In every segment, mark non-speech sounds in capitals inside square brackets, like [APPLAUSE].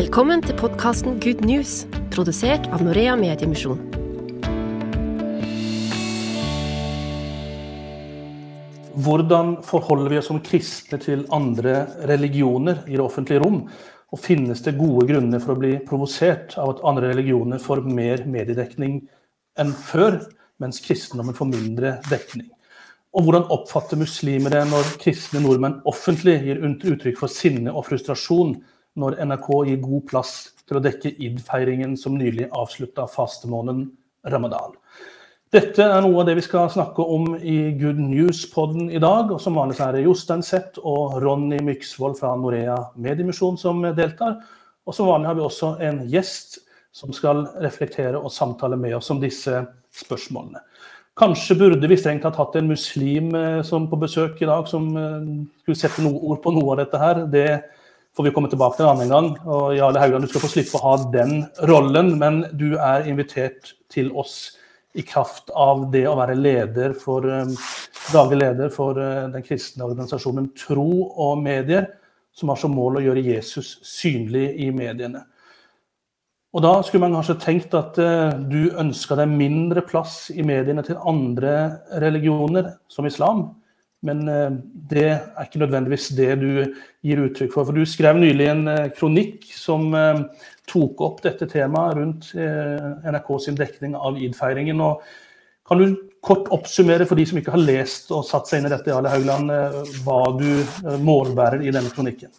Velkommen til podkasten Good News, produsert av Norea Mediemisjon. Hvordan forholder vi oss som kristne til andre religioner i det offentlige rom? Og finnes det gode grunner for å bli provosert av at andre religioner får mer mediedekning enn før, mens kristendommen får mindre dekning? Og hvordan oppfatter muslimer det når kristne nordmenn offentlig gir uttrykk for sinne og frustrasjon når NRK gir god plass til å dekke id-feiringen som nylig avslutta fastemåneden ramadan? Dette er noe av det vi skal snakke om i Good News-podden i dag. og Som vanlig er det Jostein Sett og Ronny Myksvold fra Norea Mediemisjon som deltar. Og som vanlig har vi også en gjest som skal reflektere og samtale med oss om disse spørsmålene. Kanskje burde vi strengt tatt hatt en muslim eh, som på besøk i dag, som eh, skulle sette noe ord på noe av dette her. Det får vi komme tilbake til en annen gang. Og Jarle Haugland, du skal få slippe å ha den rollen, men du er invitert til oss i kraft av det å være leder for, um, daglig leder for uh, den kristne organisasjonen Tro og Medier, som har som mål å gjøre Jesus synlig i mediene. Og Da skulle man kanskje tenkt at uh, du ønska deg mindre plass i mediene til andre religioner, som islam. Men uh, det er ikke nødvendigvis det du gir uttrykk for. For du skrev nylig en kronikk som tok opp dette temaet rundt eh, NRK sin dekning av id-feiringen. Kan du kort oppsummere for de som ikke har lest og satt seg inn i dette, Jarle Haugland, eh, hva du eh, målbærer i denne kronikken?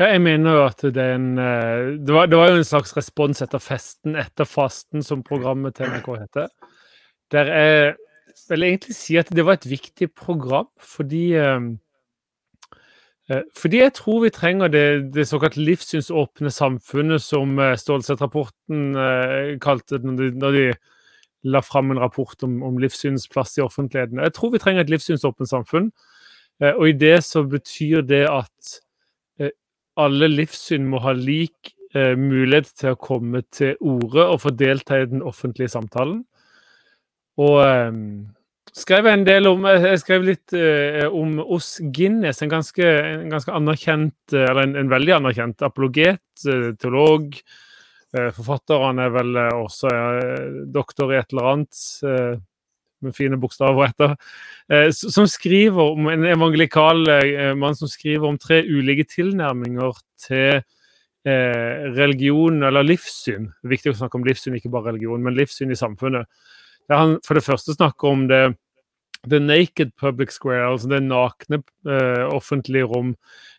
Ja, jeg mener jo at det er en det var, det var, jo en slags respons etter festen, etter fasten, som programmet til NRK heter. Der jeg vil egentlig si at det var et viktig program, fordi Eh, fordi jeg tror vi trenger det, det såkalt livssynsåpne samfunnet som eh, Stålsett-rapporten eh, kalte det når de, når de la fram en rapport om, om, livssynsplass i offentligheten. Jeg tror vi trenger et livssynsåpent samfunn. Og i det så betyr det at alle livssyn må ha lik mulighet til å komme til orde og få delta i den offentlige samtalen. Og skrev en del om Jeg skrev litt uh, om Oss Guinness, en ganske, en ganske anerkjent, uh, eller en, en, veldig anerkjent apologet, uh, teolog. forfatter. forfatteren er vel også doktor i et eller annet, med fine bokstaver etter. som skriver om en evangelikal mann som skriver om tre ulike tilnærminger til religion, eller livssyn. Det er viktig å snakke om livssyn, ikke bare religion, men livssyn i samfunnet. Der han for det første snakker om det the naked public square, altså det nakne uh, offentlige rom,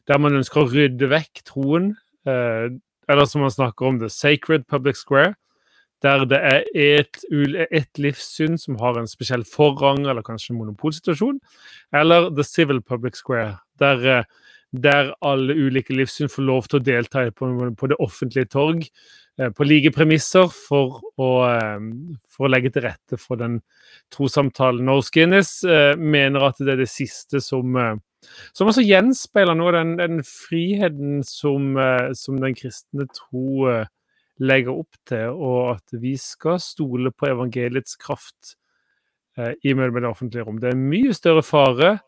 der man ønsker å rydde vekk troen. Uh, eller som man snakker om the sacred public square, der det er et, et livssyn som har en spesiell forrang eller kanskje monopolsituasjon. Eller the civil public square, der, uh, der alle ulike livssyn får lov til å delta på, på det offentlige torg på like premisser for å, for å legge til rette for den trossamtalen. Norsk Guinness eh, mener at det er det siste som eh, som også gjenspeiler noe av den, den friheten som, eh, som, den kristne tro eh, legger opp til, og at vi skal stole på evangeliets kraft eh, i møte med det offentlige rom. Det er mye større fare eh,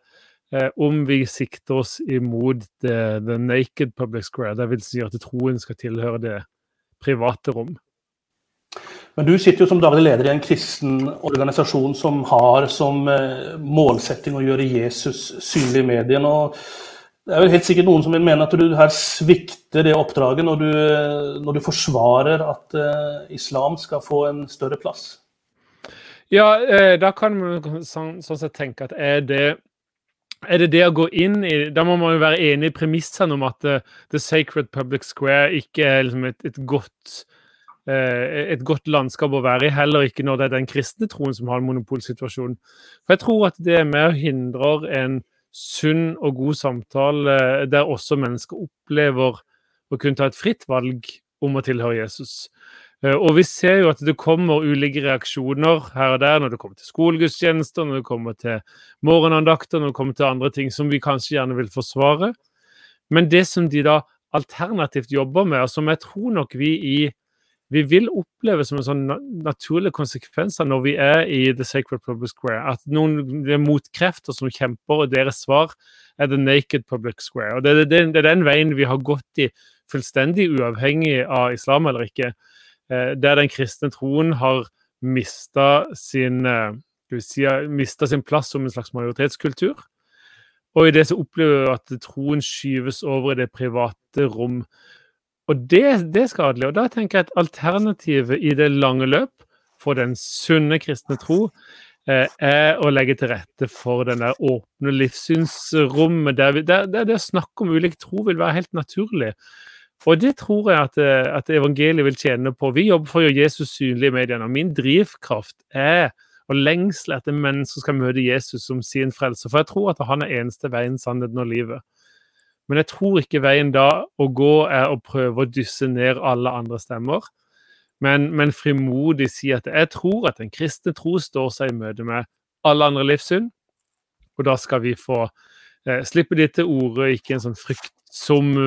om vi sikter oss imot the, the naked public square, vil si at troen skal tilhøre det private rom. Men du sitter jo som daglig leder i en kristen organisasjon som har som eh, målsetting å gjøre Jesus synlig i mediene. og Det er vel helt sikkert noen som vil mene at du her svikter det oppdraget når du, når du forsvarer at uh, islam skal få en større plass? Ja, eh, da kan man sånn, sånn sett tenke at er det er det det å gå inn i Da må man jo være enig i premissene om at uh, The Sacred Public Square ikke er liksom et, et godt uh, et godt landskap å være i, heller ikke når det er den kristne troen som har en monopolsituasjon. For jeg tror at det er med og hindrer en sunn og god samtale der også mennesker opplever å kunne ta et fritt valg om å tilhøre Jesus. Eh, og vi ser jo at det kommer ulike reaksjoner her og der når det kommer til skolegudstjenester, når det kommer til morgenandakter, når det kommer til andre ting som vi kanskje gjerne vil forsvare. Men det som de da alternativt jobber med, og som jeg tror nok vi i vi vil oppleve som en sånn naturlig konsekvens når vi er i The Sacred Public Square, at noen det er motkrefter som kjemper, og deres svar er The Naked Public Square. Og Det, det, det er den veien vi har gått i fullstendig uavhengig av islam eller ikke. Eh, der den kristne troen har mista sin, eh, si, sin plass som en slags majoritetskultur. Og i det så opplever vi at troen skyves over i det private rom. Og det, det er skadelig. Og da tenker jeg at alternativet i det lange løp for den sunne kristne tro eh, er å legge til rette for den der åpne livssynsrommet, der, vi, der, der det å snakke om ulik tro vil være helt naturlig. Og det tror jeg at, eh, at, evangeliet vil tjene på. Vi jobber for å gjøre Jesus synlig i mediene. og Min drivkraft er og lengsel etter mennesker skal møte Jesus som sin frelser. For jeg tror at han er eneste veien, sannheten og livet. Men jeg tror ikke veien da å gå er å prøve å dysse ned alle andre stemmer, men, men frimodig si at jeg tror at den kristne tro står seg i møte med alle andre livssyn, og da skal vi få eh, slippe de til orde, ikke en sånn fryktsom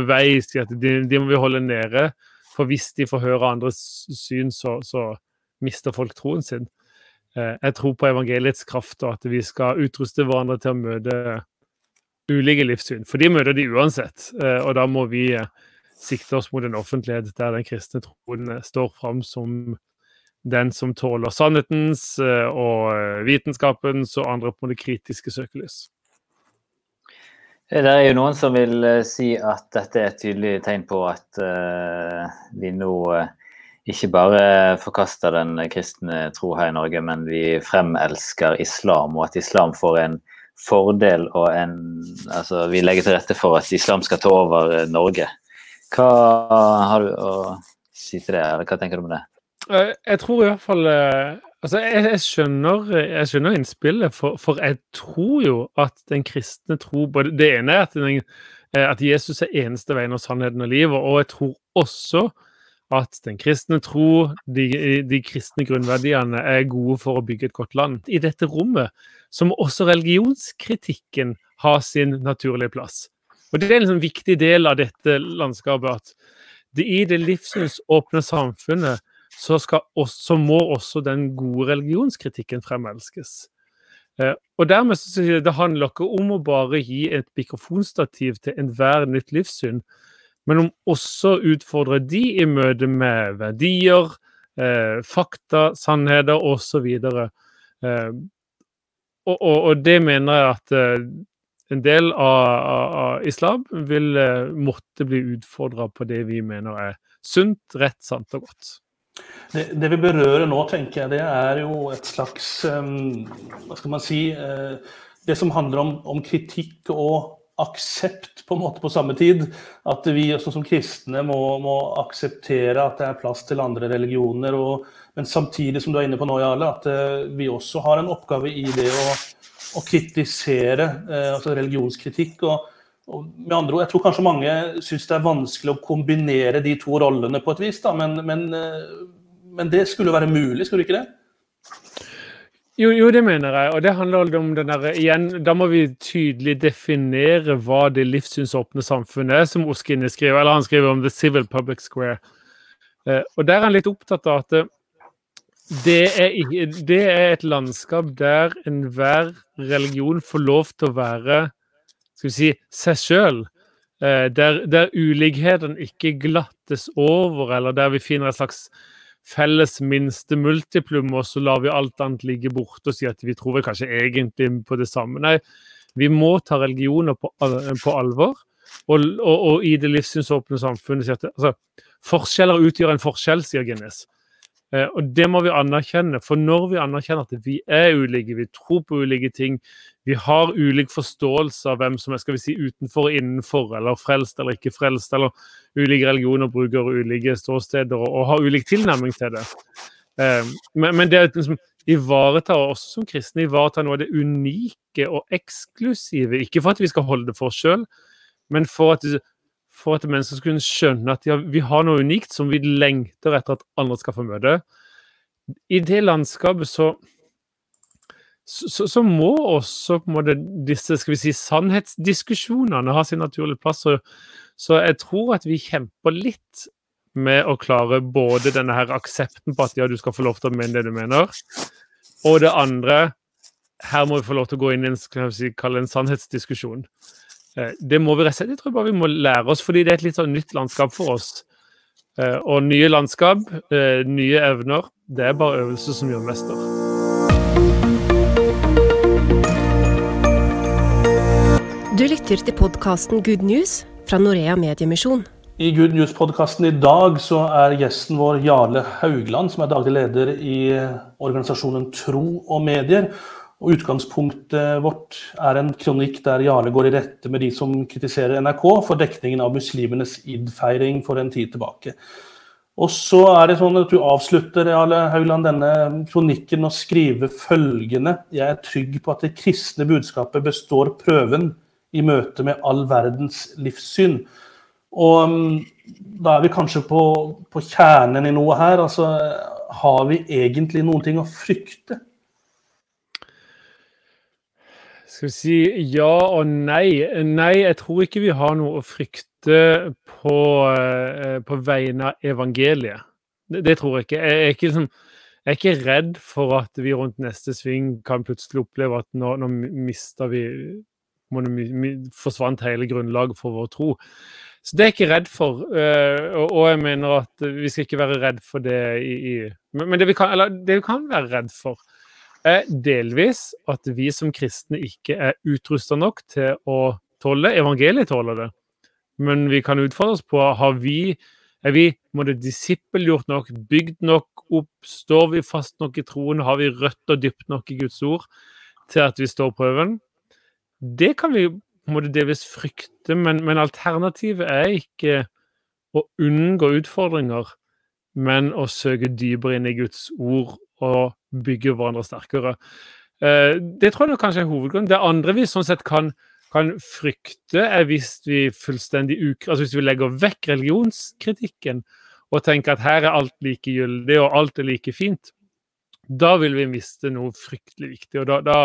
vei, si at de, de, må vi holde nede. For hvis de får høre andres syn, så, så mister folk troen sin. Eh, jeg tror på evangeliets kraft, og at vi skal utruste hverandre til å møte ulike livssyn. For de møter de uansett, eh, og da må vi eh, sikte oss mot en offentlighet der den kristne troen står fram som den som tåler sannhetens og vitenskapens og andre på det kritiske søkelys. Det er jo noen som vil si at dette er et tydelig tegn på at uh, vi nå ikke bare forkaster den kristne tro her i Norge, men vi fremelsker islam, og at islam får en fordel og en Altså, vi legger til rette for at islam skal ta over eh, Norge. Hva har du å si til det, eller hva tenker du om det? Eh, jeg tror i hvert fall eh, Altså, jeg, jeg, skjønner, jeg skjønner, innspillet, for, for, jeg tror jo at den kristne tro Det ene er at, den, at Jesus er eneste veien og sannheten og livet, og jeg tror også at den kristne tro, de, de, kristne grunnverdiene, er gode for å bygge et godt land. I dette rommet så må også religionskritikken ha sin naturlige plass. Og Det er en liksom viktig del av dette landskapet. at det, I det livssynsåpne samfunnet så, også, så, må også den gode religionskritikken fremelskes. Eh, og dermed så det, det handler ikke om å bare gi et mikrofonstativ til enhver nytt livssyn, men om også utfordre de i møte med verdier, eh, fakta, sannheter osv. Eh, og, og, og, det mener jeg at eh, en del av, av, av islam vil eh, måtte bli utfordra på det vi mener er sunt, rett, sant og godt. Det, det, vi berører nå, tenker jeg, det er jo et slags um, Hva skal man si? Uh, det som handler om, om kritikk og aksept på en måte på samme tid. At vi også som kristne må, må akseptere at det er plass til andre religioner. Og, men samtidig, som du er inne på nå, Jarle, at uh, vi også har en oppgave i det å, å kritisere, uh, altså religionskritikk. og, og med andre ord, Jeg tror kanskje mange syns det er vanskelig å kombinere de to rollene på et vis, da, men, men, uh, men det skulle være mulig, skulle ikke det? Jo, jo, det mener jeg. Og det handler om den der, igjen, Da må vi tydelig definere hva det livssynsåpne samfunnet er, som Oskine skriver. Eller han skriver om The Civil Public Square. Eh, og der er han litt opptatt av at eh, det er, det er et landskap der enhver religion får lov til å være skal vi si, seg sjøl. Eh, der, der ulikheten ikke glattes over, eller der vi finner et slags felles minste multiplum, og så lar vi alt annet ligge borte og si at vi tror vel kanskje egentlig på det samme. Nei, vi må ta religioner på, alvor. Og, og, og, i det livssynsåpne samfunnet sier at altså, forskjeller utgjør en forskjell, sier Guinness. Eh, og det må vi anerkjenne. For når vi anerkjenner at vi er ulike, vi tror på ulike ting, vi har ulik forståelse av hvem som er skal vi si, utenfor og innenfor, eller frelst eller ikke frelst, eller ulike religioner bruker ulike ståsteder og, og har ulik tilnærming til det. Eh, men, men, det liksom, ivaretar oss som kristne ivaretar noe av det unike og eksklusive. Ikke for at vi skal holde det for oss sjøl, men for at for at mennesker skal kunne skjønne at ja, vi har noe unikt som vi lengter etter at andre skal få møte. I det landskapet så, så, så må også måte disse skal vi si, sannhetsdiskusjonene ha sin naturlige plass. Så, så jeg tror at vi kjemper litt med å klare både denne her aksepten på at ja, du skal få lov til å mene det du mener, og det andre her må vi få lov til å gå inn i en, skal si, en sannhetsdiskusjon. Eh, det må vi rett og slett, jeg tror bare vi må lære oss, fordi det er et litt sånn nytt landskap for oss. Eh, og nye landskap, eh, nye evner, det er bare øvelse som gjør mester. Du lytter til podkasten Good News fra Norea Mediemisjon. I Good News-podkasten i dag så er gjesten vår Jarle Haugland, som er daglig leder i organisasjonen Tro og Medier. Og Utgangspunktet vårt er en kronikk der Jarle går i rette med de som kritiserer NRK for dekningen av muslimenes id-feiring for en tid tilbake. Og så er det sånn at Du avslutter Jarle Haugland, denne kronikken og skriver følgende Jeg er trygg på at det kristne budskapet består prøven i møte med all verdens livssyn. Og mm, da er vi kanskje på, på kjernen i noe her. altså Har vi egentlig noen ting å frykte? Skal vi si ja og nei? Nei, jeg tror ikke vi har noe å frykte på, eh, på vegne av evangeliet. Det, det, tror jeg ikke. Jeg er ikke, liksom, jeg er ikke, redd for at vi rundt neste sving kan plutselig oppleve at nå, nå mister vi Forsvant hele grunnlaget for vår tro. Så det er jeg ikke redd for. Eh, og jeg mener at vi skal ikke være redd for det i, Men det vi, kan, det vi kan være redd for, er delvis at vi som kristne ikke er utrusta nok til å tåle Evangeliet tåler det. Men vi kan utfordre oss på har vi, er vi måtte disippelgjort nok, bygd nok opp, står vi fast nok i troen, har vi røtter dypt nok i Guds ord til at vi står prøven? Det kan vi måtte delvis frykte, men, men alternativet er ikke å unngå utfordringer, men å søke dypere inn i Guds ord og bygge hverandre sterkere. Eh, det tror jeg kanskje er hovedgrunnen. Det andre vi sånn sett kan, kan frykte, er hvis vi fullstendig altså hvis vi legger vekk religionskritikken og tenker at her er alt likegyldig og alt er like fint. Da vil vi miste noe fryktelig viktig. og da, da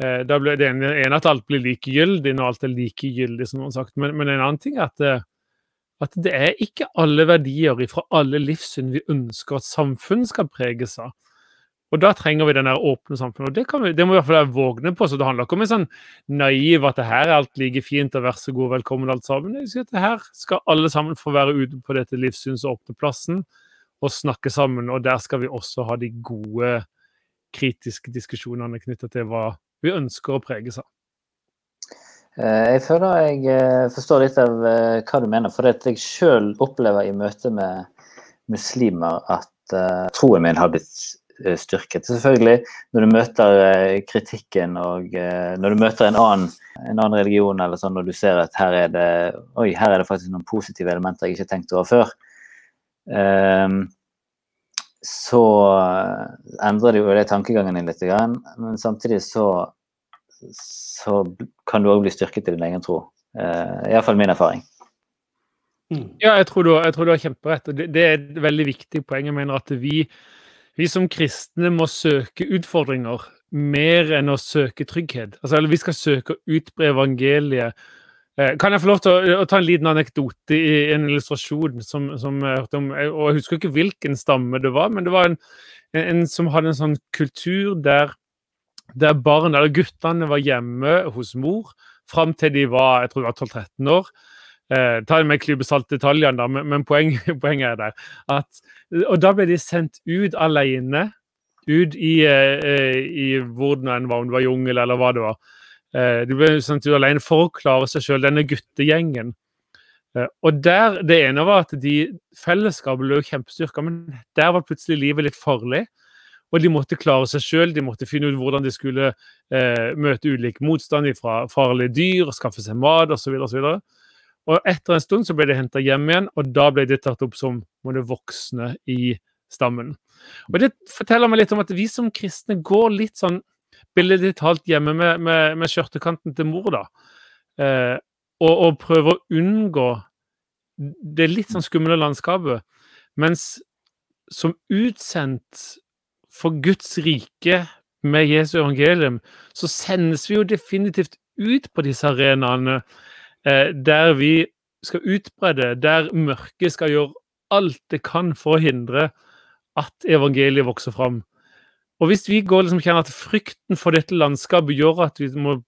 da blir det ene at alt blir likegyldig når alt er likegyldig, som noen sagt. Men, men, en annen ting er at, eh, at det er ikke alle verdier fra alle livssyn vi ønsker at samfunnet skal preges av. Og da trenger vi den der åpne samfunnet. Og det, vi, det må vi i hvert fall være vågne på. så Det handler ikke om en sånn naiv at det her er alt like fint og vær så god, velkommen alt sammen. Jeg at her skal alle sammen få være ute på dette livssynsåpne plassen og snakke sammen. Og der skal vi også ha de gode kritiske diskusjonene knytta til hva vi ønsker å preges av. Eh, jeg føler jeg eh, forstår litt av eh, hva du mener. For jeg sjøl opplever i møte med muslimer at troen min har blitt styrket. Selvfølgelig, når du møter kritikken og når du møter en annen, en annen religion, eller sånn, når du ser at her er det oi, her er det faktisk noen positive elementer jeg ikke har tenkt over før, um, så endrer det jo det tankegangen din litt. Men samtidig så, så kan du òg bli styrket i din egen tro. Uh, Iallfall min erfaring. Mm. Ja, jeg tror, du, jeg tror du har kjemperett. Det, det er et veldig viktig poeng. Jeg mener at vi vi som kristne må søke utfordringer mer enn å søke trygghet. Altså, eller vi skal søke å utbre evangeliet. Eh, kan jeg få lov til å, ta en liten anekdote i en illustrasjon som, som jeg hørte om? og Jeg husker ikke hvilken stamme det var, men det var en, en, som hadde en sånn kultur der, der barn, eller guttene var hjemme hos mor fram til de var jeg tror det var 12-13 år. Eh, ta med en klype detaljene, da, men, men poeng, [LAUGHS] poenget er der at Og da ble de sendt ut alene. Ut i, eh, i hvor det var, om det var jungel eller hva det var. De ble sendt ut alene for å klare seg sjøl, denne guttegjengen. Eh, og der, Det ene var at de fellesskapet ble kjempestyrka, men der var plutselig livet litt farlig. Og de måtte klare seg sjøl, de måtte finne ut hvordan de skulle eh, møte ulik motstand fra farlige dyr, skaffe seg mat osv. Og etter en stund så ble de henta hjem igjen, og da ble de tatt opp som det voksne i stammen. Og Det forteller meg litt om at vi som kristne går litt sånn billedlig talt hjemme med, med, med skjørtekanten til mor, da. Eh, og, og prøver å unngå det litt sånn skumle landskapet. Mens som utsendt for Guds rike med Jesu evangelium, så sendes vi jo definitivt ut på disse arenaene Eh, der vi skal utbrede, der mørket skal gjøre alt det kan for å hindre at evangeliet vokser fram. Og hvis vi går liksom kjenner at frykten for dette landskapet gjør at vi må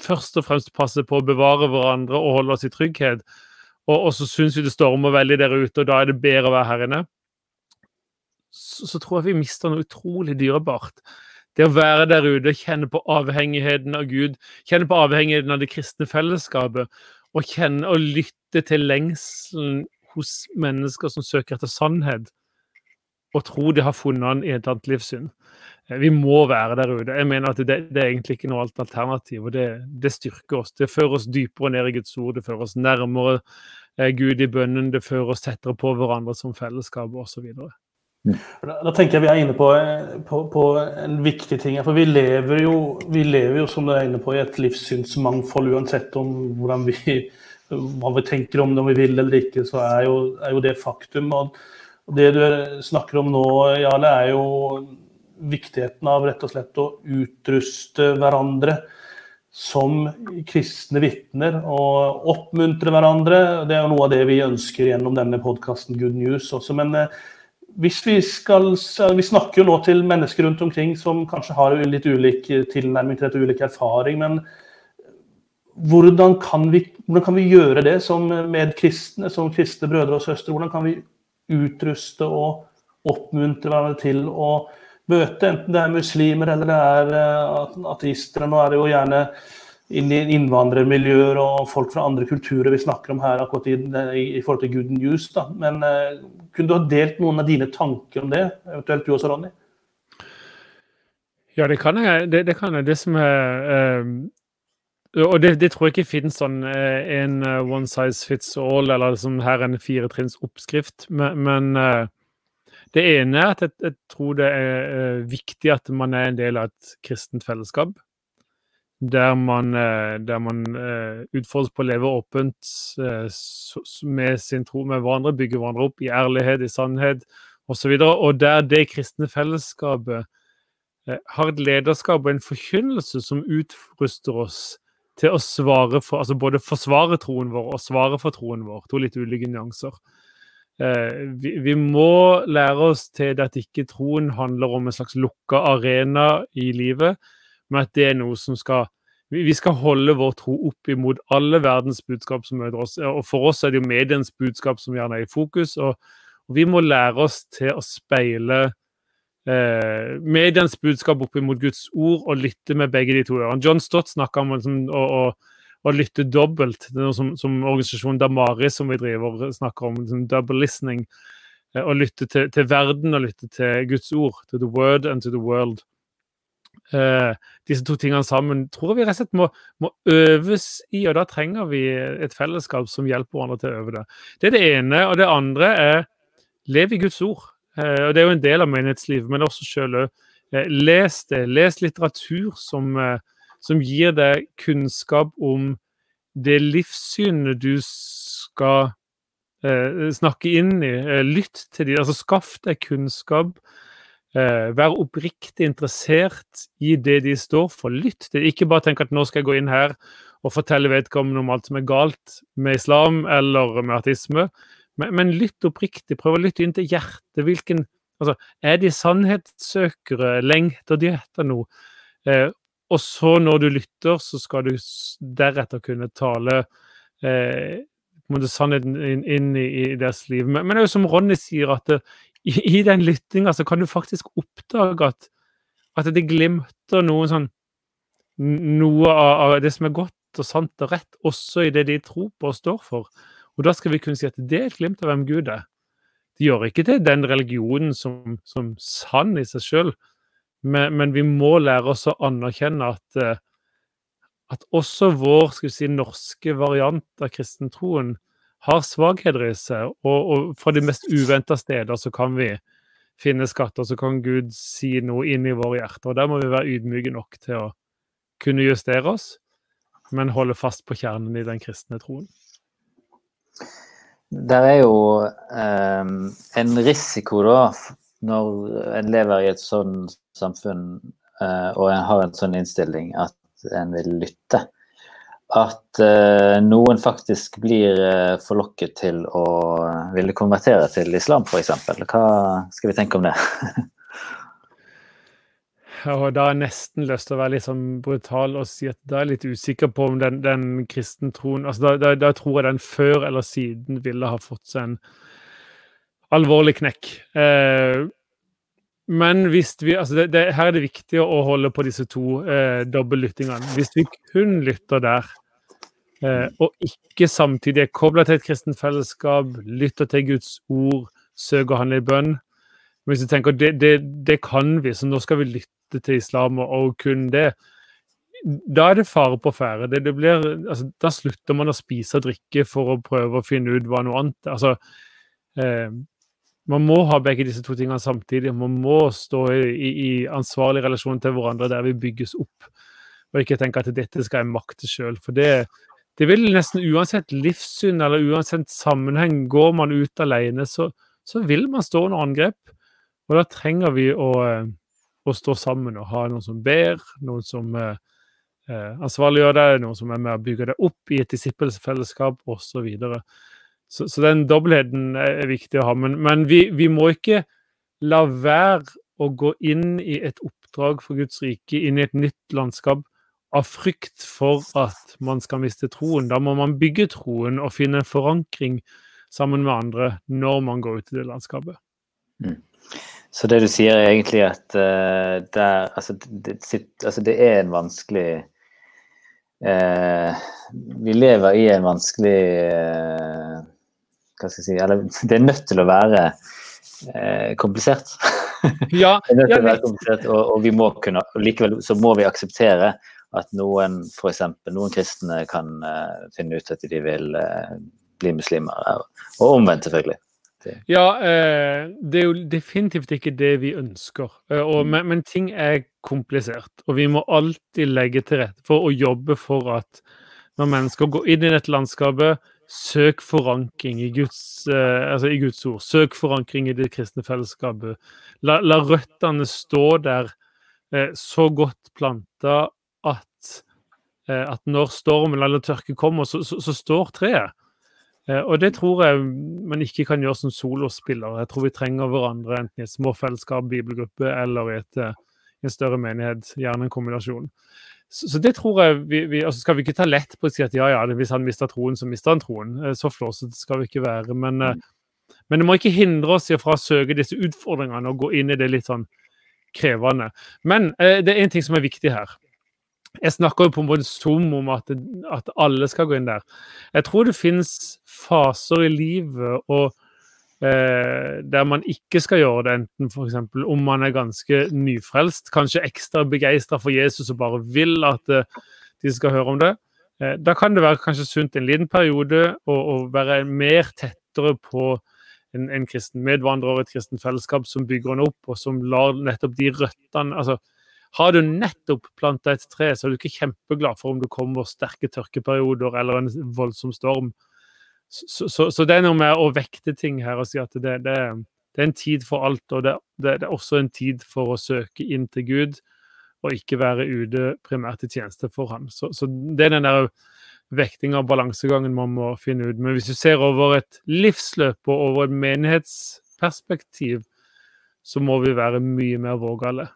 først og fremst passe på å bevare hverandre og holde oss i trygghet, og, og så syns vi det stormer veldig der ute, og da er det bedre å være her inne, så, så tror jeg vi mister noe utrolig dyrebart. Det å være der ute, kjenne på avhengigheten av Gud, kjenne på avhengigheten av det kristne fellesskapet, og kjenne og lytte til lengselen hos mennesker som søker etter sannhet, og tror de har funnet den i et annet livssyn. Eh, vi må være der ute. Jeg mener at det, det er egentlig ikke noe alternativ. og det, det, styrker oss. Det fører oss dypere ned i Guds ord, det fører oss nærmere eh, Gud i bønnen, det fører oss tettere på hverandre som fellesskap osv. Mm. Da, da tenker jeg vi er inne på, på, på, en viktig ting. For vi lever, jo, vi lever jo, som du er inne på, i et livssynsmangfold uansett om hvordan vi, hva vi tenker om det, om vi vil eller ikke, så er jo, er jo det faktum. Og det du snakker om nå, Jarle, er jo viktigheten av rett og slett å utruste hverandre som kristne vitner og oppmuntre hverandre. Det er jo noe av det vi ønsker gjennom denne podkasten Good News også. Men eh, hvis vi skal Vi snakker jo nå til mennesker rundt omkring som kanskje har litt ulik tilnærming til dette, ulik erfaring. Men hvordan kan vi, hvordan kan vi gjøre det som medkristne, som kristne brødre og søstre? Hvordan kan vi utruste og oppmuntre hverandre til å møte, enten det er muslimer eller det er eh, ateister? Nå er det jo gjerne inn i innvandrermiljøer og folk fra andre kulturer vi snakker om her akkurat i, i, forhold til Good News. Da. Men uh, kunne du ha delt noen av dine tanker om det, eventuelt du også, Ronny? Ja, det kan jeg. Det, det, kan jeg. det som er uh, Og det, det, tror jeg ikke finnes sånn uh, en one size fits all, eller liksom her en firetrinns oppskrift. Men, men det ene er at jeg, jeg tror det er viktig at man er en del av et kristent fellesskap der man, eh, der man utfordres på å leve åpent med sin tro med hverandre, bygge hverandre opp i ærlighet, i sannhet osv. Og, så og der det kristne fellesskapet har et lederskap og en forkynnelse som utruster oss til å svare for, altså både forsvare troen vår og svare for troen vår. To litt ulike nyanser. Vi, vi, må lære oss til at ikke troen handler om en slags lukka arena i livet, men at det er noe som skal vi skal holde vår tro opp imot alle verdens budskap som møter oss. Og For oss er det jo mediens budskap som gjerne er i fokus. Og vi må lære oss til å speile eh, mediens budskap opp mot Guds ord og lytte med begge de to ørene. John Stott snakker om liksom, å, å, å, lytte dobbelt. Det er noe som, som organisasjonen Damaris som vi driver snakker om, liksom, double listening. Eh, å lytte til, til verden og lytte til Guds ord. To the word and to the world. Uh, disse to tingene sammen tror vi rett og slett må, må, øves i, og da trenger vi et fellesskap som hjelper hverandre til å øve det. Det er det ene. Og det andre er lev i Guds ord. Uh, og Det er jo en del av menighetslivet, men også sjøl òg. Uh, les det. Les litteratur som, som, gir deg kunnskap om det livssynet du skal snakke inn i. lytt til dem. Altså skaff deg kunnskap Eh, vær oppriktig interessert i det de står for. Lytt til Ikke bare tenk at nå skal jeg gå inn her og fortelle vedkommende om alt som er galt med islam eller med artisme, men, men lytt oppriktig. Prøv å lytte inn til hjertet. Hvilken, altså, er de sannhetssøkere? Lengter de etter noe? Eh, og så, når du lytter, så skal du deretter kunne tale eh, sannheten inn, inn, i, i deres liv. Men, men det er jo som Ronny sier, at det, i, i den lyttinga så kan du faktisk oppdage at, at det glimter noe sånn Noe av, av, det som er godt og sant og rett, også i det de tror på og står for. Og da skal vi kunne si at det er et glimt av hvem Gud er. Det gjør ikke til den religionen som, som sann i seg sjøl, men, men, vi må lære oss å anerkjenne at, eh, at også vår skal vi si, norske variant av kristentroen har svakheter i seg, og, og fra de mest uventa steder så kan vi finne skatter, så kan Gud si noe inn i våre hjerter. og Der må vi være ydmyke nok til å kunne justere oss, men holde fast på kjernen i den kristne troen. Det er jo eh, en risiko, da, når en lever i et sånn samfunn eh, og en har en sånn innstilling at en vil lytte at uh, noen faktisk blir uh, forlokket til å ville konvertere til islam, f.eks. Hva skal vi tenke om det? [LAUGHS] Og da har jeg nesten lyst til å være litt sånn brutal og si at da er jeg litt usikker på om den, den kristentroen altså da, da, da, tror jeg den før eller siden ville ha fått seg en alvorlig knekk. Eh, men hvis vi altså det, det, Her er det viktig å holde på disse to eh, dobbeltlyttingene. Hvis vi kun lytter der, eh, og ikke samtidig er kobla til et kristent fellesskap, lytter til Guds ord, søker han i bønn Hvis du tenker det, det, det kan vi, så nå skal vi lytte til islam og, kun det. Da er det fare på ferde. Det, det blir, altså, da slutter man å spise og drikke for å prøve å finne ut hva noe annet altså, eh, man må ha begge disse to tingene samtidig. Man må stå i, i ansvarlig relasjon til hverandre der vi bygges opp, og ikke tenke at dette skal jeg makte sjøl. For det, det, vil nesten uansett livssyn eller uansett sammenheng, går man ut alene, så, så vil man stå under angrep. Og da trenger vi å, eh, å, stå sammen og ha noen som ber, noen som eh, eh ansvarliggjør det, noen som er med å bygge det opp i et disippelfellesskap osv. Så, så den dobbeltheten er viktig å ha. Men, men vi, vi, må ikke la være å gå inn i et oppdrag for Guds rike, inn i et nytt landskap, av frykt for at man skal miste troen. Da må man bygge troen og finne forankring sammen med andre når man går ut i det landskapet. Mm. Så det du sier er egentlig at uh, der, altså, det, altså, det, er en vanskelig uh, Vi lever i en vanskelig uh, hva skal jeg si, eller [LAUGHS] det er nødt til å være eh, komplisert. [LAUGHS] Ja, det er nødt til å være komplisert, og, og, vi må kunne, likevel så må vi akseptere at noen f.eks. noen kristne kan finne ut at de vil bli muslimer, og omvendt selvfølgelig. Ja, eh, det er jo definitivt ikke det vi ønsker. Og, mm. men, men, ting er komplisert, og vi må alltid legge til rette for å jobbe for at når mennesker går inn i dette landskapet, Søk forankring i Guds, eh, altså i Guds ord. Søk forankring i det kristne fellesskapet. La, la røttene stå der eh, så godt planta at, eh, at når stormen eller tørke kommer, så, så, så står treet. Eh, og det tror jeg man ikke kan gjøre som solospiller. Jeg tror vi trenger hverandre enten i et småfellesskap, bibelgruppe eller i, et, eh, i en større menighet. Gjerne en kombinasjon. Så, så, det tror jeg vi, vi altså skal vi ikke ta lett på å si at ja, ja, hvis han mister troen, så mister han troen. Eh, så flåsete skal vi ikke være. Men, mm. men det må ikke hindre oss fra å søke disse utfordringene og gå inn i det litt sånn krevende. Men det er en ting som er viktig her. Jeg snakker jo på en måte som om at, at alle skal gå inn der. Jeg tror det finnes faser i livet og eh, der man ikke skal gjøre det, enten f.eks. om man er ganske nyfrelst, kanskje ekstra begeistra for Jesus og bare vil at eh, de skal høre om det. Eh, da kan det være kanskje sunt en liten periode å, være mer tettere på en, en kristen medvandrer og et kristent fellesskap som bygger han opp, og som lar nettopp de røttene altså, Har du nettopp planta et tre, så er du ikke kjempeglad for om du kommer sterke tørkeperioder eller en voldsom storm. Så, så, så, det er noe med å vekte ting her og si at det, det, det er en tid for alt. Og det, det, er også en tid for å søke inn til Gud, og ikke være ute primært i tjeneste for ham. Så, så det er den der vektinga og balansegangen man må finne ut. Men hvis du ser over et livsløp og over et menighetsperspektiv, så må vi være mye mer vågale.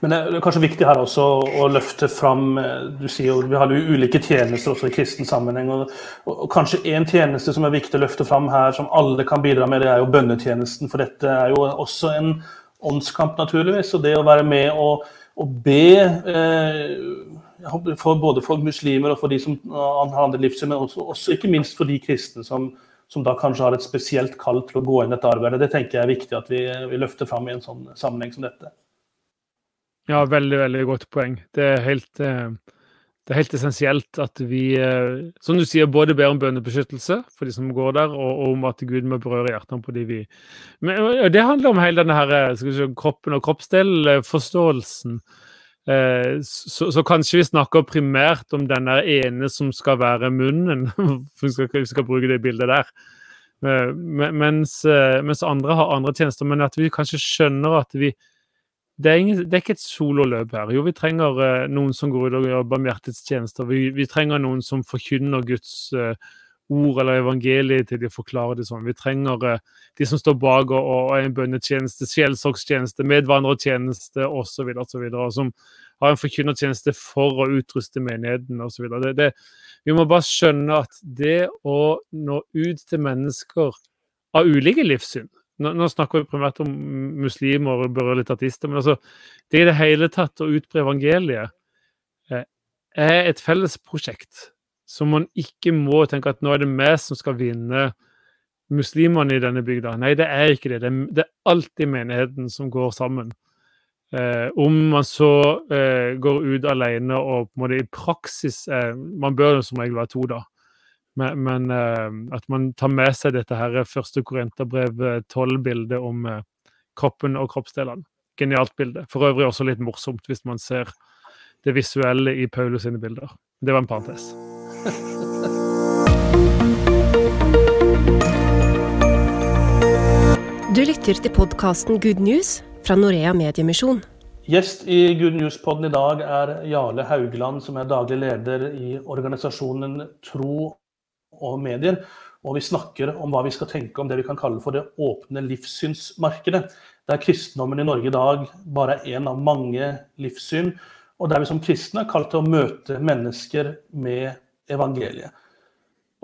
Men det er kanskje viktig her også å løfte fram eh, du sier jo, Vi har jo ulike tjenester også i kristen sammenheng. Og, og Kanskje én tjeneste som er viktig å løfte fram her, som alle kan bidra med, det er jo bønnetjenesten. For dette er jo også en åndskamp, naturligvis. Og det å være med og, og be eh, for både for muslimer og for de som har andre livssyn, men også, også, ikke minst for de kristne som, som da kanskje har et spesielt kall til å gå inn i dette arbeidet. Det tenker jeg er viktig at vi, vi løfter fram i en sånn sammenheng som dette. Ja, veldig, veldig godt poeng. Det er helt, eh, det er helt essensielt at vi, eh, som du sier, både ber om bønnebeskyttelse for de som går der, og, om at Gud må berøre hjertene på de vi Men det handler om hele denne her, eh, si, kroppen og kroppsdelforståelsen. Så, så, kanskje vi snakker primært om denne ene som skal være munnen, [LAUGHS] for vi skal, vi skal bruke det bildet der. Mens, mens andre har andre tjenester. Men at vi kanskje skjønner at vi, det er, ingen, det er, ikke et sololøp her. Jo, vi trenger uh, noen som går ut og gjør barmhjertighetstjenester. Vi, vi trenger noen som forkynner Guds uh, ord eller evangeliet til de forklarer det sånn. Vi trenger uh, de som står bak og, og er en bønnetjeneste, sjelsorgstjeneste, medvandrertjeneste osv., osv., som har en forkynnertjeneste for å utruste menigheten osv. Vi må bare skjønne at det å nå ut til mennesker av ulike livssyn nå, nå, snakker vi primært om muslimer og berører litt ateister, men altså, det i det hele tatt å utbre evangeliet eh, er et felles prosjekt som man ikke må tenke at nå er det vi som skal vinne muslimene i denne bygda. Nei, det er ikke det. Det er, det er alltid menigheten som går sammen. Eh, om man så eh, går ut alene og på en måte i praksis eh, Man bør som regel være to, da. Men, men uh, at man tar med seg dette her første Korinterbrev 12-bildet om uh, kroppen og kroppsdelene. Genialt bilde. For øvrig også litt morsomt hvis man ser det visuelle i Paulus sine bilder. Det var en parentes. Du lytter til podkasten Good News fra Norea Mediemisjon. Gjest i Good News-podden i dag er Jarle Haugland, som er daglig leder i organisasjonen Tro og medier. Og vi snakker om hva vi skal tenke om det vi kan kalle for det åpne livssynsmarkedet. Der kristendommen i Norge i dag bare er en av mange livssyn. Og der vi som kristne er kalt til å møte mennesker med evangeliet.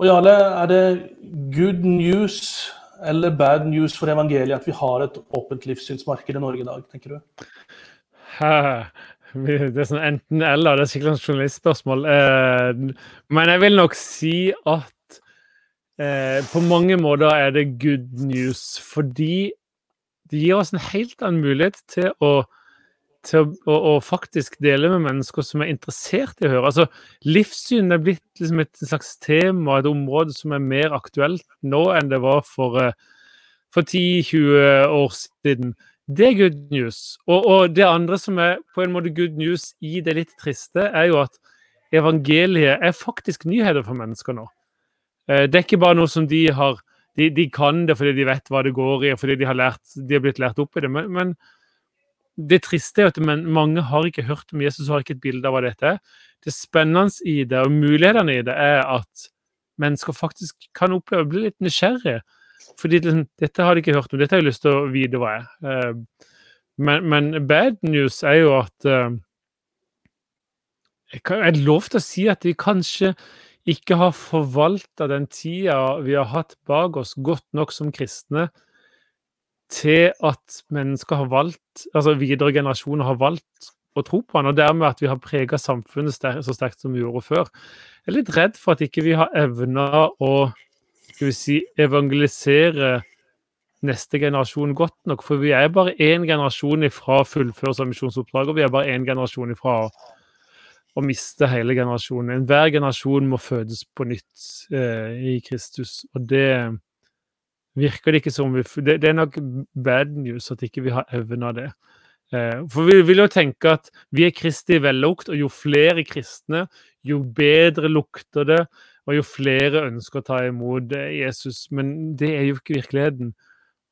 Og Jarle, er det good news eller bad news for evangeliet at vi har et åpent livssynsmarked i Norge i dag, tenker du? Det er sånn enten-eller, det er sikkert et journalistspørsmål. Eh, men jeg vil nok si at Eh, på mange måter er det good news, fordi det gir oss en helt annen mulighet til å, til å, å, faktisk dele med mennesker som er interessert i å høre. Altså, Livssyn er blitt liksom et slags tema, et område som er mer aktuelt nå enn det var for, eh, for 10-20 år siden. Det er good news. Og, og, det andre som er på en måte good news i det litt triste, er jo at evangeliet er faktisk nyheter for mennesker nå. Eh, det er ikke bare noe som de har de, de, kan det fordi de vet hva det går i, og fordi de har, lært, de har blitt lært opp i det. Men, men det triste er at mange har ikke hørt om Jesus og har ikke et bilde av hva dette er. Det spennende i det, og mulighetene i det, er at mennesker faktisk kan oppleve å bli litt nysgjerrige. Fordi liksom, dette har de ikke hørt om, dette har jeg lyst til å vite hva er. Eh, men, men bad news er jo at uh, jeg, kan, jeg lov til å si at de kanskje ikke har forvalta den tida vi har hatt bak oss, godt nok som kristne til at mennesker har valgt, altså videre generasjoner har valgt å tro på han, og dermed at vi har prega samfunnet så sterkt som vi gjorde før. Jeg er litt redd for at ikke vi har evna å skal vi si, evangelisere neste generasjon godt nok. For vi er bare én generasjon ifra fullførelse av misjonsoppdraget, og vi er bare én generasjon ifra å å miste hele generasjonen. Enhver generasjon må fødes på nytt eh, i Kristus. Og det virker det ikke som vi det, det, er nok bad news at ikke vi har evna det. Eh, for vi vil jo tenke at vi er Kristi vellukt, og jo flere kristne, jo bedre lukter det, og jo flere ønsker å ta imot Jesus. Men det er jo ikke virkeligheten.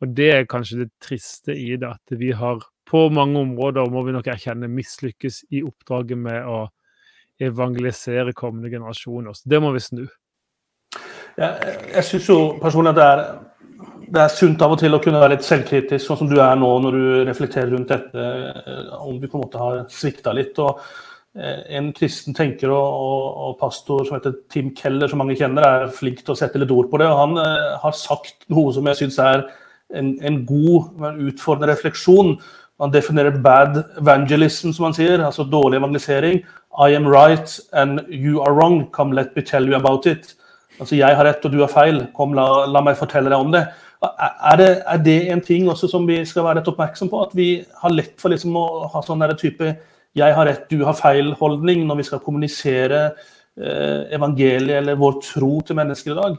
Og det er kanskje det triste i det, at vi har på mange områder, må vi nok erkjenne, mislykkes i oppdraget med å evangelisere kommende generasjoner. Så det må vi snu. Ja, jeg syns jo personlig at det er, det er, sunt av og til å kunne være litt selvkritisk, sånn som du er nå når du reflekterer rundt dette, eh, om du på en måte har svikta litt. og eh, En kristen tenker og, og, og, pastor som heter Tim Keller, som mange kjenner, er flink til å sette litt ord på det. og Han eh, har sagt noe som jeg syns er en, en god, men utfordrende refleksjon. Han definerer bad evangelism, som han sier, altså dårlig evangelisering, i am right and you are wrong. Come, let me tell you about it. Altså, jeg har rett og du har feil. Kom, la, la meg fortelle deg om det. Er, det. er, det. en ting også som vi skal være litt oppmerksom på? At vi har lett for liksom å ha sånn type 'jeg har rett, du har feil'-holdning når vi skal kommunisere eh, evangeliet eller vår tro til mennesker i dag?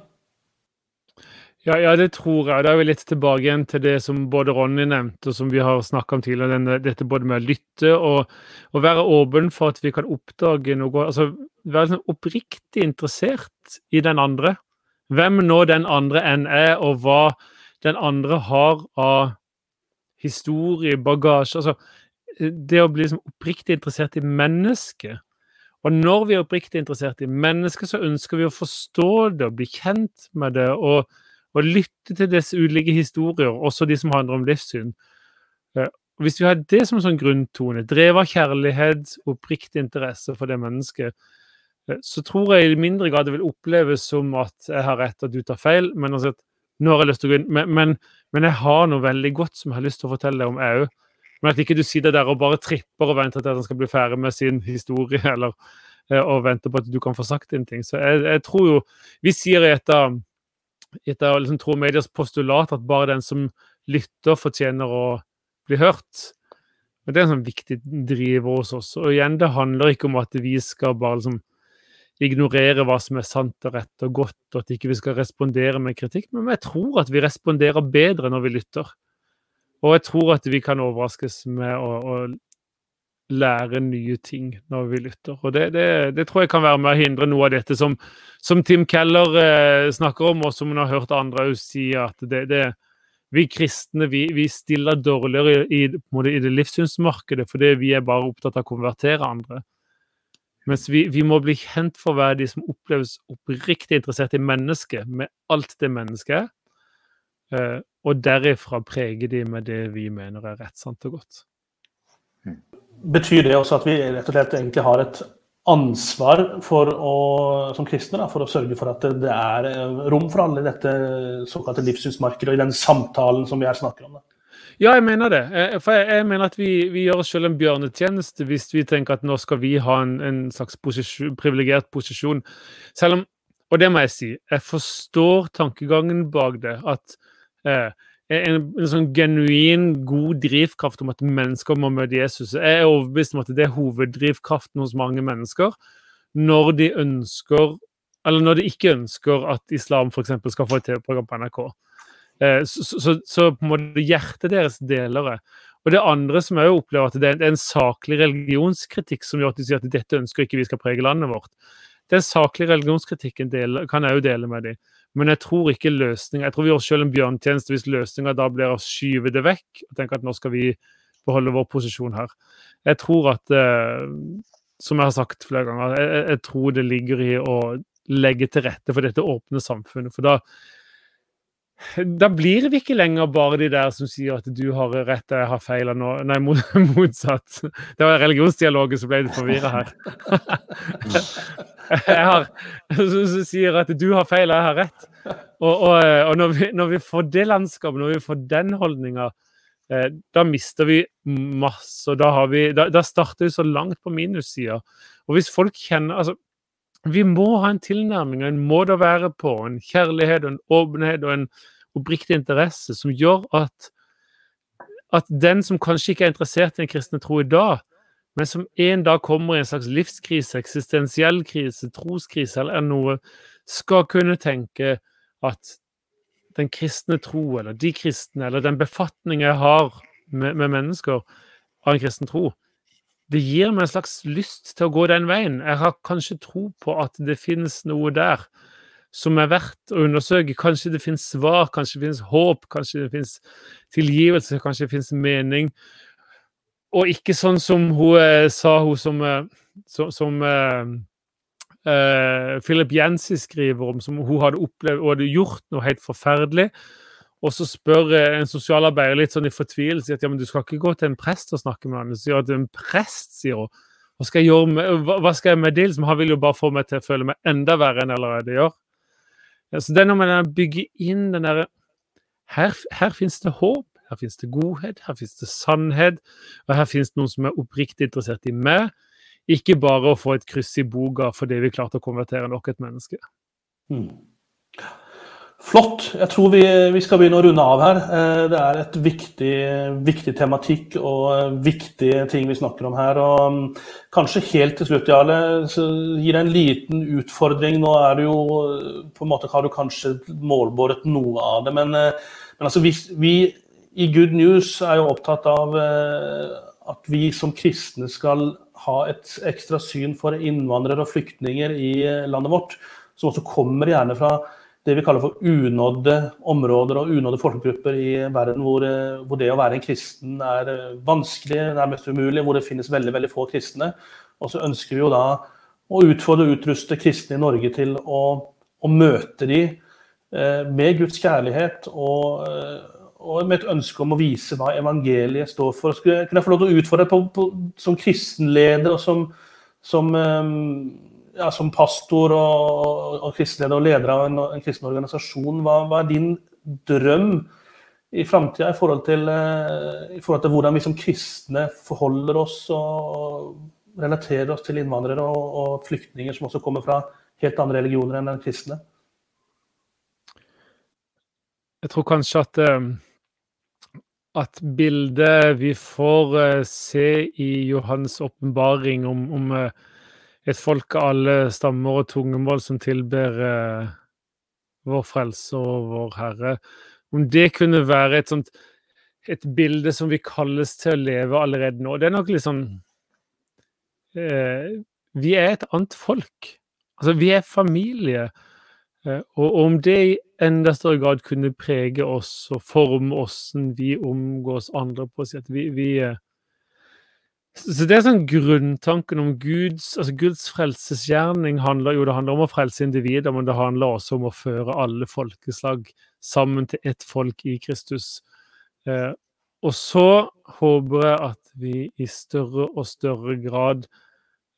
Ja, ja, det tror jeg. Da er vi litt tilbake igjen til det som både Ronny nevnte, og som vi har snakka om tidligere. Denne, dette både med å lytte og, og, være åpen for at vi kan oppdage noe Altså være sånn oppriktig interessert i den andre. Hvem nå den andre enn er, og hva den andre har av historie, bagasje Altså det å bli liksom oppriktig interessert i mennesket. Og når vi er oppriktig interessert i mennesket, så ønsker vi å forstå det og bli kjent med det. og, og lytte til disse ulike historier, også de som handler om livssyn. Eh, hvis vi har det som sånn grunntone, drevet av kjærlighet, oppriktig interesse for det mennesket, eh, så tror jeg i mindre grad det vil oppleves som at jeg har rett, at du tar feil. Men, altså, nå har jeg lyst til å gå inn, men, men, men, jeg har noe veldig godt som jeg har lyst til å fortelle deg om òg. Men at ikke du sitter der og bare tripper og venter til at han skal bli ferdig med sin historie, [LAUGHS] eller eh, og venter på at du kan få sagt en ting. Så jeg, jeg, tror jo Vi sier i et av, et å liksom, Tro Medias postulat at bare den som lytter, fortjener å bli hørt. Men Det er en sånn viktig driver hos oss. Og igjen, det handler ikke om at vi skal bare liksom ignorere hva som er sant og rett og godt, og at ikke vi skal respondere med kritikk. Men jeg tror at vi responderer bedre når vi lytter. Og jeg tror at vi kan overraskes med å, å lære nye ting når vi lytter. Og det, det, det, tror jeg kan være med å hindre noe av dette som, som Tim Keller eh, snakker om, og som hun har hørt andre òg si, at det, det, vi kristne vi, vi stiller dårligere i, i, det livssynsmarkedet fordi vi er bare opptatt av å konvertere andre. Mens vi, vi må bli kjent for å være de som oppleves oppriktig interessert i mennesket, med alt det mennesket er. Eh, og derifra prege de med det vi mener er rett, sant og godt. Betyr det også at vi rett og slett egentlig har et ansvar for å, som kristne da, for å sørge for at det er eh, rom for alle i dette såkalte livssynsmarkedet og i den samtalen som vi her snakker om? Da? Ja, jeg mener det. Eh, for jeg, jeg mener at vi, vi, gjør oss selv en bjørnetjeneste hvis vi tenker at nå skal vi ha en, en slags posisjon, privilegert posisjon. Selv om, og det må jeg si, jeg forstår tankegangen bak det. At Eh, en, en, sånn genuin god drivkraft om at mennesker må møte Jesus. Jeg er overbevist om at det er hoveddrivkraften hos mange mennesker når de ønsker Eller når de ikke ønsker at islam f.eks. skal få et TV-program på NRK. Eh, så, så, så, på en måte hjertet deres deler det. Og det andre som jeg opplever at det er en saklig religionskritikk som gjør at de sier at dette ønsker ikke vi skal prege landet vårt. Den saklige religionskritikken del, kan jeg jo dele med dem. Men jeg tror ikke løsninga Jeg tror vi gjør oss selv en bjørntjeneste hvis løsninga da blir å skyve det vekk og tenke at nå skal vi beholde vår posisjon her. Jeg tror at eh, Som jeg har sagt flere ganger, jeg, jeg, tror det ligger i å legge til rette for dette åpne samfunnet. For da, da blir vi ikke lenger bare de der som sier at du har rett og jeg har feil. Nå. Nei, [LAUGHS] motsatt. Det var religionsdialogen som ble litt forvirra her. [LAUGHS] jeg har, som sier at du har feil og jeg har rett. Og, og, og når, vi, når, vi, får det landskapet, når vi får den holdninga, eh, da mister vi masse. og Da, vi, da, da starter vi så langt på minussida. Og hvis folk kjenner altså, Vi må ha en tilnærming og en måte å være på, en kjærlighet og en åpenhet og en oppriktig interesse som gjør at, at den som kanskje ikke er interessert i en kristne tro i dag, men som en dag kommer i en slags livskrise, eksistensiell krise, troskrise eller noe, skal kunne tenke at den kristne tro, eller de kristne, eller den befatning jeg har med, med mennesker av en kristen tro, det gir meg en slags lyst til å gå den veien. Jeg har kanskje tro på at det finnes noe der som er verdt å undersøke. Kanskje det finnes svar, kanskje det finnes håp, kanskje det finnes tilgivelse, kanskje det finnes mening og ikke sånn som hun eh, sa, hun som, eh, som, som uh, Philip Jensi skriver om, som hun hadde opplevd og hadde gjort noe helt forferdelig. Og så spør en sosialarbeider litt sånn i fortvilelse at ja, men du skal ikke gå til en prest og snakke med han. Så sier at en prest, sier hun. Hva skal jeg gjøre med, hva, skal jeg med det? Liksom, han vil jo bare få meg til å føle meg enda verre enn jeg allerede gjør. Så det er noe med å bygge inn den derre her, her fins det håp. Her finnes det godhet, her finnes det sannhet, og her finnes det noen som er oppriktig interessert i meg. Ikke bare å få et kryss i boka fordi vi klarte å konvertere nok et menneske. Mm. Flott. Jeg tror vi, vi, skal begynne å runde av her. Eh, det er et viktig, viktig, tematikk og viktige ting vi snakker om her. og mm, Kanskje helt til slutt, Jarle, gir det en liten utfordring. Nå er det jo på en måte har du kanskje målbåret noe av det, men, eh, men altså, vi, vi i Good News er jo opptatt av eh, at vi som kristne skal ha et ekstra syn for innvandrere og flyktninger i eh, landet vårt, som også kommer gjerne fra det vi kaller for unådde områder og unådde folkegrupper i verden, hvor, eh, hvor, det å være en kristen er vanskelig, nærmest umulig, hvor det finnes veldig veldig få kristne. Og så ønsker vi jo da å utfordre og utruste kristne i Norge til å, å møte de eh, med Guds kjærlighet og, eh, og, med et ønske om å vise hva evangeliet står for. Skulle, kunne jeg få lov til å utfordre på, som kristenleder og som, som, eh, ja, som pastor og, og kristeleder og leder av en, en kristen organisasjon, hva, hva, er din drøm i framtida i, forhold til, i forhold til hvordan vi som kristne forholder oss og relaterer oss til innvandrere og, og, flyktninger som også kommer fra helt andre religioner enn den kristne? Jeg tror kanskje at, eh, at bildet vi får eh, se i Johans åpenbaring om, om, eh, et folk av alle stammer og tungemål som tilber vår frelse og vår Herre, om det kunne være et sånt et bilde som vi kalles til å leve allerede nå. Det er nok litt sånn eh, Vi er et annet folk. Altså, vi er familie. Eh, og om det i enda større grad kunne prege oss og forme åssen vi omgås andre på å si at vi, vi eh, så det er sånn grunntanken om Guds altså Guds frelsesgjerning handler jo det handler om å frelse individer, men det handler også om å føre alle folkeslag sammen til ett folk i Kristus. Eh, og så håper jeg at vi i større og større grad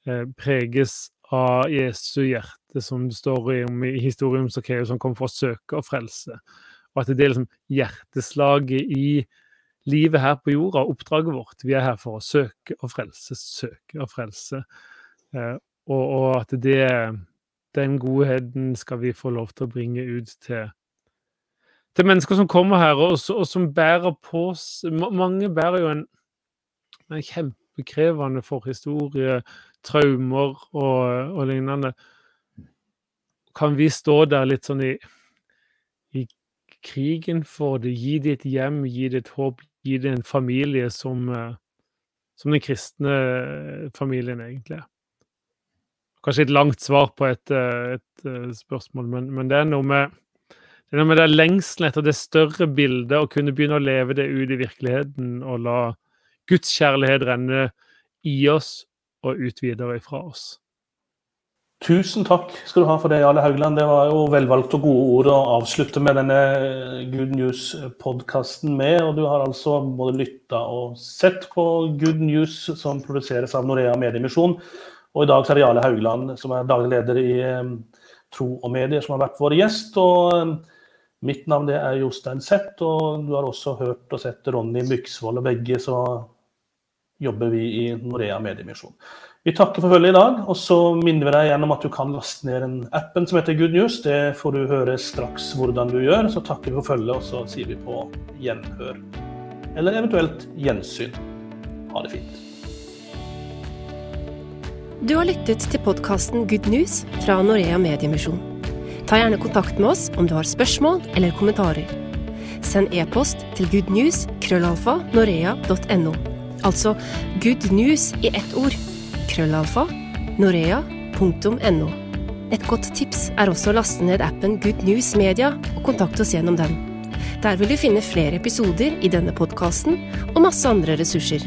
eh, preges av Jesu hjerte, som det står om i historien om Sakkeus, som kom for å søke og frelse. Og at det er liksom hjerteslaget i livet her på jorda, oppdraget vårt. Vi er her for å søke og frelse, søke og frelse. Eh, og, og, at det, den godheten skal vi få lov til å bringe ut til til mennesker som kommer her, og, og som bærer på Mange bærer jo en, en kjempekrevende forhistorie, traumer og, og, lignende. Kan vi stå der litt sånn i, krigen for det, gi det et hjem, gi det et håp, gi det en familie som, eh, som den kristne familien egentlig er? Kanskje et langt svar på et, eh, et, eh, spørsmål, men, men det er noe med det med det lengselen etter det større bildet, å kunne begynne å leve det ut i virkeligheten og la Guds kjærlighet renne i oss og ut videre ifra oss. Tusen takk skal du ha for det, Jarle Haugland. Det var jo velvalgte og gode ord å avslutte med denne Good News-podkasten med. Og du har altså både lytta og sett på Good News som produseres av Norea Mediemisjon. Og i dag er det Jarle Haugland, som er daglig leder i eh, Tro og Medier, som har vært vår gjest. og eh, Mitt navn er Jostein Zett, og du har også hørt og sett Ronny Myksvold. Og begge så jobber vi i Norea Mediemisjon. Vi takker for følget i dag, og så minner vi deg igjen om at du kan laste ned en appen som heter Good News. Det får du høre straks hvordan du gjør. Så takker vi for følget, og så sier vi på gjenhør. Eller eventuelt gjensyn. Ha det fint. Du har lyttet til podkasten Good News fra Norea Mediemisjon. Ta gjerne kontakt med oss om du har spørsmål eller kommentarer. Send e-post til goodnews-norea.no Altså good news i ett ord. Krøllalfa norea.no. Et godt tips er også å laste ned appen Good News Media og kontakte oss gjennom den. Der vil du finne flere episoder i denne podkasten og masse andre ressurser.